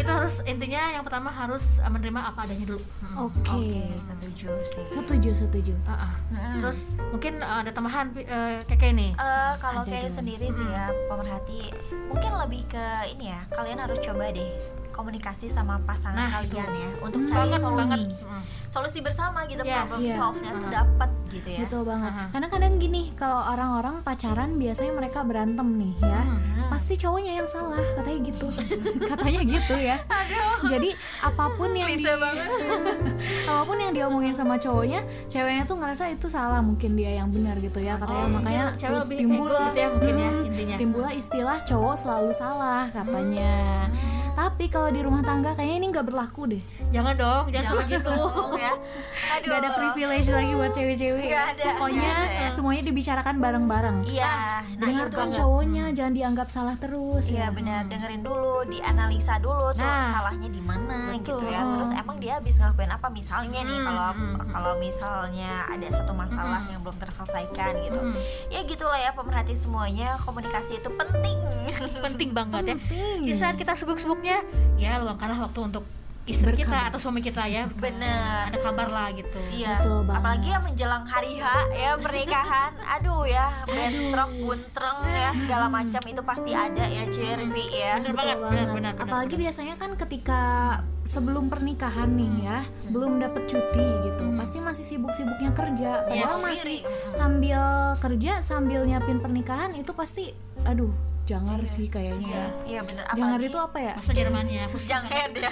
Speaker 3: Itu harus intinya yang pertama harus eh, menerima apa adanya dulu. Mm.
Speaker 4: Oke.
Speaker 2: setuju sih.
Speaker 4: Setuju, setuju.
Speaker 3: Ah, ah. terus mungkin eh, ada tambahan eh, kayak kayak nih?
Speaker 2: Eh, kalau kayak sendiri sih ya pemerhati mungkin lebih ke ini ya kalian harus coba deh komunikasi sama pasangan
Speaker 3: Nah,
Speaker 2: kalian ya untuk cari
Speaker 3: banget
Speaker 2: solusi
Speaker 3: banget Mm.
Speaker 2: solusi bersama gitu
Speaker 3: Yes.
Speaker 2: problem
Speaker 4: Iya.
Speaker 2: solve-nya tuh dapat gitu ya
Speaker 4: Betul banget.
Speaker 3: Aha.
Speaker 4: Karena kadang gini, kalau orang-orang pacaran biasanya mereka berantem nih ya. Pasti cowoknya yang salah, katanya gitu. katanya gitu ya. Jadi apa pun yang
Speaker 2: Klise
Speaker 4: di-
Speaker 2: banget.
Speaker 4: apa pun yang diomongin sama cowoknya, ceweknya tuh ngerasa itu salah, mungkin dia yang benar gitu ya. Katanya makanya
Speaker 3: Oh, cewek lebih
Speaker 4: timbul
Speaker 3: gitu ya mungkin ya,
Speaker 4: Mm,
Speaker 3: intinya.
Speaker 4: timbullah istilah cowok selalu salah katanya. Tapi kalau di rumah tangga kayaknya ini nggak berlaku deh.
Speaker 3: jangan dong jangan sama gitu
Speaker 2: ya aduh
Speaker 4: Gak ada privilege lagi buat cewek-cewek. Pokoknya
Speaker 2: ada.
Speaker 4: semuanya dibicarakan bareng-bareng.
Speaker 2: iya nah itu
Speaker 4: Dengarkan cowoknya, jangan dianggap salah terus
Speaker 2: Iya
Speaker 4: ya.
Speaker 2: benar dengerin dulu, dianalisa dulu tuh
Speaker 3: Nah.
Speaker 2: salahnya di mana gitu ya.
Speaker 4: Betul.
Speaker 2: Terus emang dia habis ngelakuin apa misalnya nih kalau kalau misalnya ada satu masalah yang belum terselesaikan gitu. Ya gitulah ya pemerhati semuanya komunikasi itu penting.
Speaker 3: penting banget ya
Speaker 4: Penting.
Speaker 3: di saat kita sibuk-sibuknya ya luangkanlah waktu untuk istri kita atau suami kita ya
Speaker 2: Bener.
Speaker 3: ada kabar lah gitu
Speaker 2: Iya,
Speaker 4: Betul banget.
Speaker 2: apalagi yang menjelang hari H ya pernikahan, aduh ya bentrok, buntreng ya segala macam itu pasti ada ya Cervi ya.
Speaker 3: bener
Speaker 4: Betul
Speaker 3: banget
Speaker 4: banget.
Speaker 3: benar benar benar,
Speaker 4: Apalagi
Speaker 3: benar.
Speaker 4: biasanya kan ketika sebelum pernikahan nih ya, belum dapet cuti gitu. Pasti masih sibuk-sibuknya kerja. Padahal
Speaker 2: Iya,
Speaker 4: masih
Speaker 2: sendiri.
Speaker 4: sambil kerja sambil nyiapin pernikahan itu pasti aduh, jangan sih kayaknya.
Speaker 2: Iya bener.
Speaker 4: Jangan
Speaker 2: apalagi-
Speaker 4: itu apa ya?
Speaker 3: masa Jermannya pusing
Speaker 2: Jangan ya.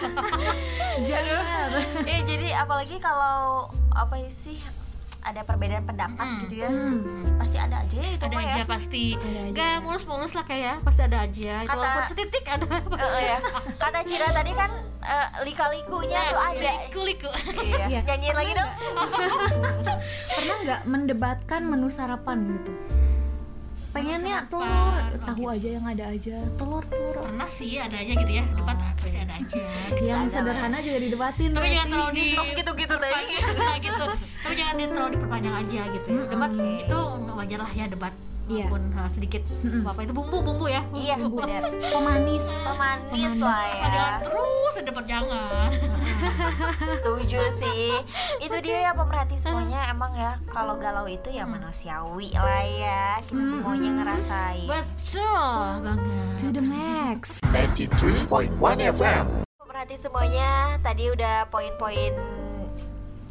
Speaker 4: Jangan.
Speaker 2: Eh jadi apalagi kalau apa sih ada perbedaan pendapat gitu ya pasti ada aja ya itu
Speaker 3: ada
Speaker 2: mah
Speaker 3: aja
Speaker 2: ya
Speaker 3: pasti
Speaker 4: Ada aja.
Speaker 3: nggak mulus-mulus lah kayak ya pasti ada aja itu
Speaker 2: Kata-
Speaker 3: walaupun setitik ada
Speaker 2: Eh, ya kata Cira tadi kan eh, lika-likunya tuh ada
Speaker 3: liku-liku
Speaker 2: iya
Speaker 4: Iya.
Speaker 2: nyanyiin lagi dong
Speaker 4: Pernah nggak mendebatkan menu sarapan gitu? Pengennya
Speaker 3: sarapan,
Speaker 4: telur,
Speaker 3: oh
Speaker 4: tahu aja yang ada aja, telur telur.
Speaker 3: pernah sih ada aja gitu ya. Debat pasti ada aja.
Speaker 4: Yang
Speaker 2: ada
Speaker 4: sederhana juga didebatin.
Speaker 3: tapi jangan terlalu di
Speaker 2: Oh, gitu-gitu tadi.
Speaker 3: Gitu tapi jangan di- terlalu diperpanjang aja gitu ya. debat itu wajar lah ya debat.
Speaker 4: Iya.
Speaker 3: walaupun uh, sedikit apa itu bumbu bumbu ya. Bumbu.
Speaker 2: iya bener
Speaker 4: pemanis.
Speaker 2: pemanis. lah
Speaker 3: Apa
Speaker 2: ya
Speaker 3: terus debat jangan
Speaker 2: setuju sih. Itu dia ya pemerhati semuanya. Emang ya kalau galau itu ya manusiawi lah ya. Kita semuanya ngerasain.
Speaker 3: Betul banget.
Speaker 4: To the max.
Speaker 5: 93.1 FM.
Speaker 2: pemerhati semuanya tadi udah poin-poin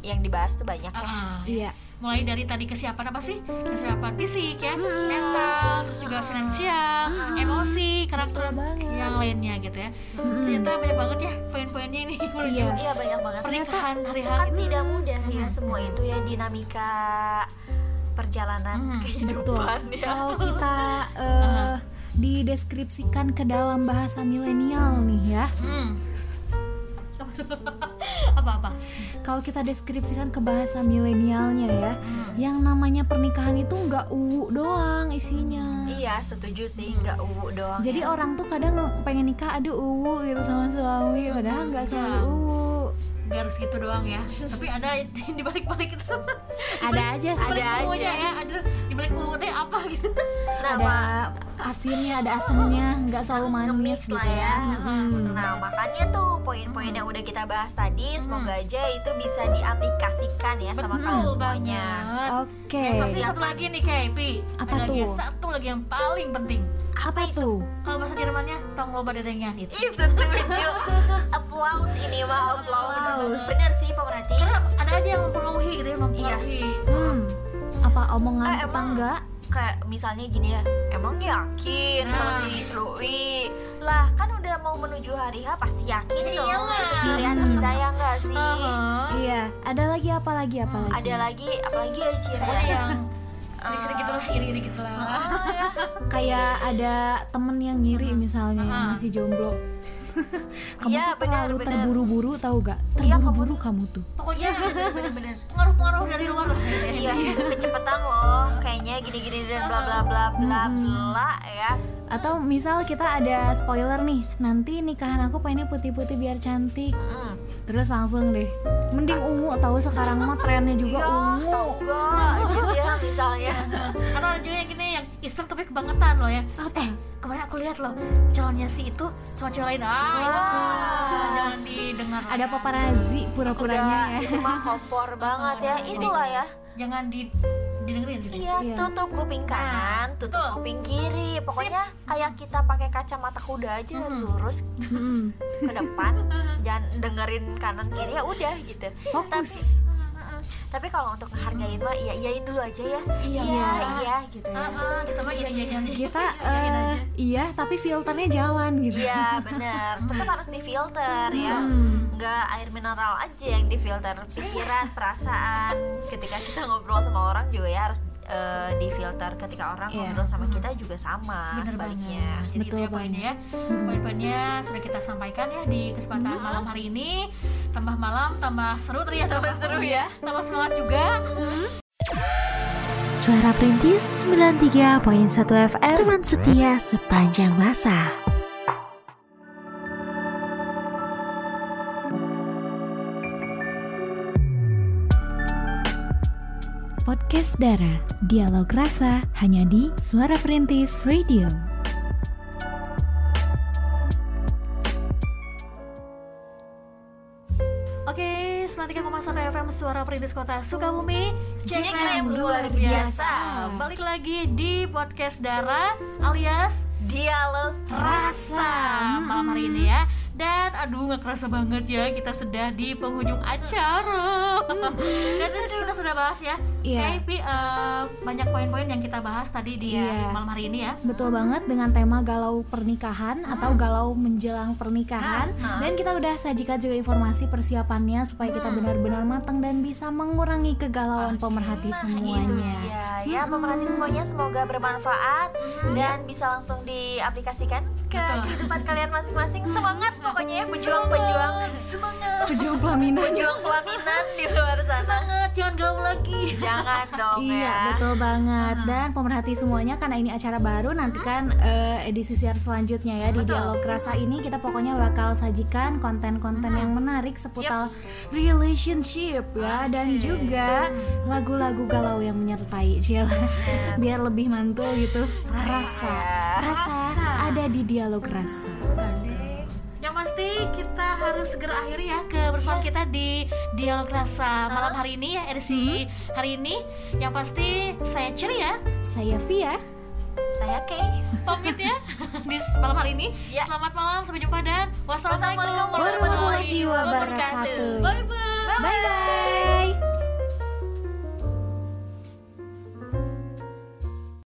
Speaker 2: yang dibahas tuh banyak ya.
Speaker 3: Ah,
Speaker 4: Iya.
Speaker 3: Mulai dari tadi kesiapan apa sih? Kesiapan fisik ya mental terus juga finansial emosi karakter
Speaker 4: banget.
Speaker 3: yang lainnya gitu ya. Ternyata banyak banget ya poin-poinnya ini. Menuju
Speaker 4: Iya.
Speaker 2: iya banyak banget.
Speaker 3: Pernikahan hari
Speaker 2: kan tidak mudah ya semua itu ya dinamika perjalanan
Speaker 4: Betul.
Speaker 2: kehidupan ya.
Speaker 4: Kalau kita eh, dideskripsikan ke dalam bahasa milenial nih ya.
Speaker 3: hmm. apa-apa
Speaker 4: Kalau kita deskripsikan ke bahasa milenialnya ya, yang namanya pernikahan itu nggak uwu doang isinya.
Speaker 2: iya setuju sih nggak uwu doang
Speaker 4: Jadi
Speaker 2: ya.
Speaker 4: orang tuh kadang pengen nikah aduh uwu gitu sama suami, padahal nggak selalu uwu.
Speaker 3: Gak harus gitu doang ya tapi ada di balik-balik itu
Speaker 4: Ada aja sih.
Speaker 2: Ada aja.
Speaker 3: ya ada di balik teh apa gitu
Speaker 2: nah
Speaker 4: ada asinnya, ada asamnya, nggak selalu manis gitu
Speaker 2: lah ya. Nah makanya tuh poin-poin yang udah kita bahas tadi semoga aja itu bisa diaplikasikan ya sama kalian semuanya.
Speaker 4: Oke.
Speaker 3: Pasti satu lagi nih kayak Pi
Speaker 4: Apa
Speaker 3: Ada lagi
Speaker 4: tuh?
Speaker 3: satu lagi yang paling penting.
Speaker 4: Apa tuh?
Speaker 3: kalau bahasa Jermannya tong loba dedengan itu.
Speaker 2: Ih setuju. Applause ini mah applause Bener sih pemerhati.
Speaker 3: Karena ada aja yang mempengaruhi gitu ya mempengaruhi
Speaker 4: Hmm. Apa omongan
Speaker 2: Eh, emang-
Speaker 4: tetangga?
Speaker 2: Kayak misalnya gini ya Emang yakin sama si Doi Lah kan udah mau menuju hari H Pasti yakin dong
Speaker 3: Iyalah.
Speaker 2: Itu pilihan kita ya nggak sih
Speaker 3: Heeh.
Speaker 4: Iya. Ada lagi apa lagi apa lagi?
Speaker 2: Ada lagi Apalagi ya Cira
Speaker 3: Pokoknya yang sering-sering gitu lah iri-iri gitu lah
Speaker 2: Oh, ya.
Speaker 4: Kayak ada temen yang ngiri misalnya yang masih jomblo. kamu
Speaker 2: Iya,
Speaker 4: tuh
Speaker 2: benar,
Speaker 4: terlalu terburu-buru tahu gak?
Speaker 2: Iya, kamu
Speaker 4: Terburu-buru kamu tuh.
Speaker 3: pokoknya
Speaker 2: Bener-bener
Speaker 3: pengaruh-pengaruh dari luar. Lah
Speaker 2: Iya, kecepatan loh, kayaknya gini-gini dan bla bla bla bla bla ya.
Speaker 4: atau misal kita ada spoiler nih nanti nikahan aku pengennya putih-putih biar cantik.
Speaker 2: Mm.
Speaker 4: terus langsung deh. Mending ungu tahu sekarang mah trennya juga
Speaker 2: Ya,
Speaker 4: ungu.
Speaker 2: tahu enggak gitu ya misalnya.
Speaker 3: atau ada juga yang gini yang iseng tapi kebangetan loh ya.
Speaker 4: Apa?
Speaker 3: Eh kemarin aku lihat loh calonnya si itu sama cewek lain ah itu jangan didengar
Speaker 4: ada paparazzi pura-puranya ya
Speaker 2: itu mah kompor banget ya. Itulah ya.
Speaker 3: jangan di didengerin
Speaker 2: Iya,
Speaker 4: Iya.
Speaker 2: tutup kuping kanan, tutup
Speaker 3: betul.
Speaker 2: kuping kiri. Pokoknya kayak kita pakai kacamata kuda aja lurus
Speaker 4: Mm-mm.
Speaker 2: ke depan, jangan dengerin kanan kiri ya udah gitu.
Speaker 4: fokus
Speaker 2: Mm-mm. Tapi kalau untuk ngehargain mah iya iyain dulu aja ya.
Speaker 3: Iya.
Speaker 2: iya, iya gitu ya.
Speaker 3: Ah, ah, kita mah iya iya iya
Speaker 4: kita
Speaker 3: aja.
Speaker 4: iya tapi filternya jalan gitu
Speaker 2: Iya bener, tetap harus difilter ya
Speaker 4: Hmm.
Speaker 2: Nggak air mineral aja yang difilter Pikiran, perasaan Ketika kita ngobrol sama orang juga ya harus eh, difilter Ketika orang
Speaker 4: Iya.
Speaker 2: ngobrol sama kita juga sama
Speaker 3: Bener
Speaker 2: sebaliknya
Speaker 3: banget. Jadi
Speaker 4: Betul
Speaker 3: itu ya poinnya ya. Poin-poinnya sudah kita sampaikan ya di kesempatan malam hari ini. Tambah malam, tambah seru ternyata.
Speaker 2: Tambah seru ya.
Speaker 3: Tambah semangat juga.
Speaker 1: Suara Perintis 93.1 FM Teman setia sepanjang masa Podcast Dara Dialog Rasa hanya di Suara Perintis Radio
Speaker 3: Oke, 93,1 FM Suara Perintis Kota Sukabumi.
Speaker 2: Jekrem luar biasa.
Speaker 3: Balik lagi di podcast Dara alias
Speaker 2: Dialog
Speaker 3: Rasa malam hari ini ya. Dan aduh nggak kerasa banget ya kita sudah di penghujung acara. Dan terus kita sudah bahas ya.
Speaker 4: Iya.
Speaker 3: Oke, Pi, eh, banyak poin-poin yang kita bahas tadi di
Speaker 4: Iya.
Speaker 3: malam hari ini ya.
Speaker 4: Betul banget dengan tema galau pernikahan atau galau menjelang pernikahan dan kita udah sajikan juga informasi persiapannya supaya kita benar-benar matang dan bisa mengurangi kegalauan pemerhati
Speaker 2: Itu
Speaker 4: semuanya.
Speaker 2: dia ya pemerhati semuanya semoga bermanfaat dan bisa langsung diaplikasikan ke
Speaker 3: Betul.
Speaker 2: kehidupan kalian masing-masing semangat pokoknya ya pejuang-pejuang. Semangat.
Speaker 4: Pejuang pelaminan.
Speaker 2: pejuang pelaminan di luar sana.
Speaker 3: Banget, jangan gaul lagi.
Speaker 2: jangan dong
Speaker 4: Iya
Speaker 2: ya.
Speaker 4: betul banget. Dan pemerhati semuanya karena ini acara baru nantikan eh, edisi siar selanjutnya ya di dialog rasa ini kita pokoknya bakal sajikan konten-konten yang menarik seputar relationship ya dan juga lagu-lagu galau yang menyertai Cil. Biar lebih mantul gitu. Rasa. Rasa ada di dialog rasa.
Speaker 3: Yang pasti kita harus segera akhiri ya kebersamaan kita di dialog rasa malam hari ini ya edisi hari ini. Yang pasti saya ceria.
Speaker 4: Saya Via
Speaker 2: saya Kay.
Speaker 3: Pamit ya di malam hari ini.
Speaker 2: Ya.
Speaker 3: Selamat malam sampai jumpa dan wassalamualaikum
Speaker 2: Wassalamualaikum warahmatullahi wabarakatuh.
Speaker 3: Bye bye.
Speaker 2: bye bye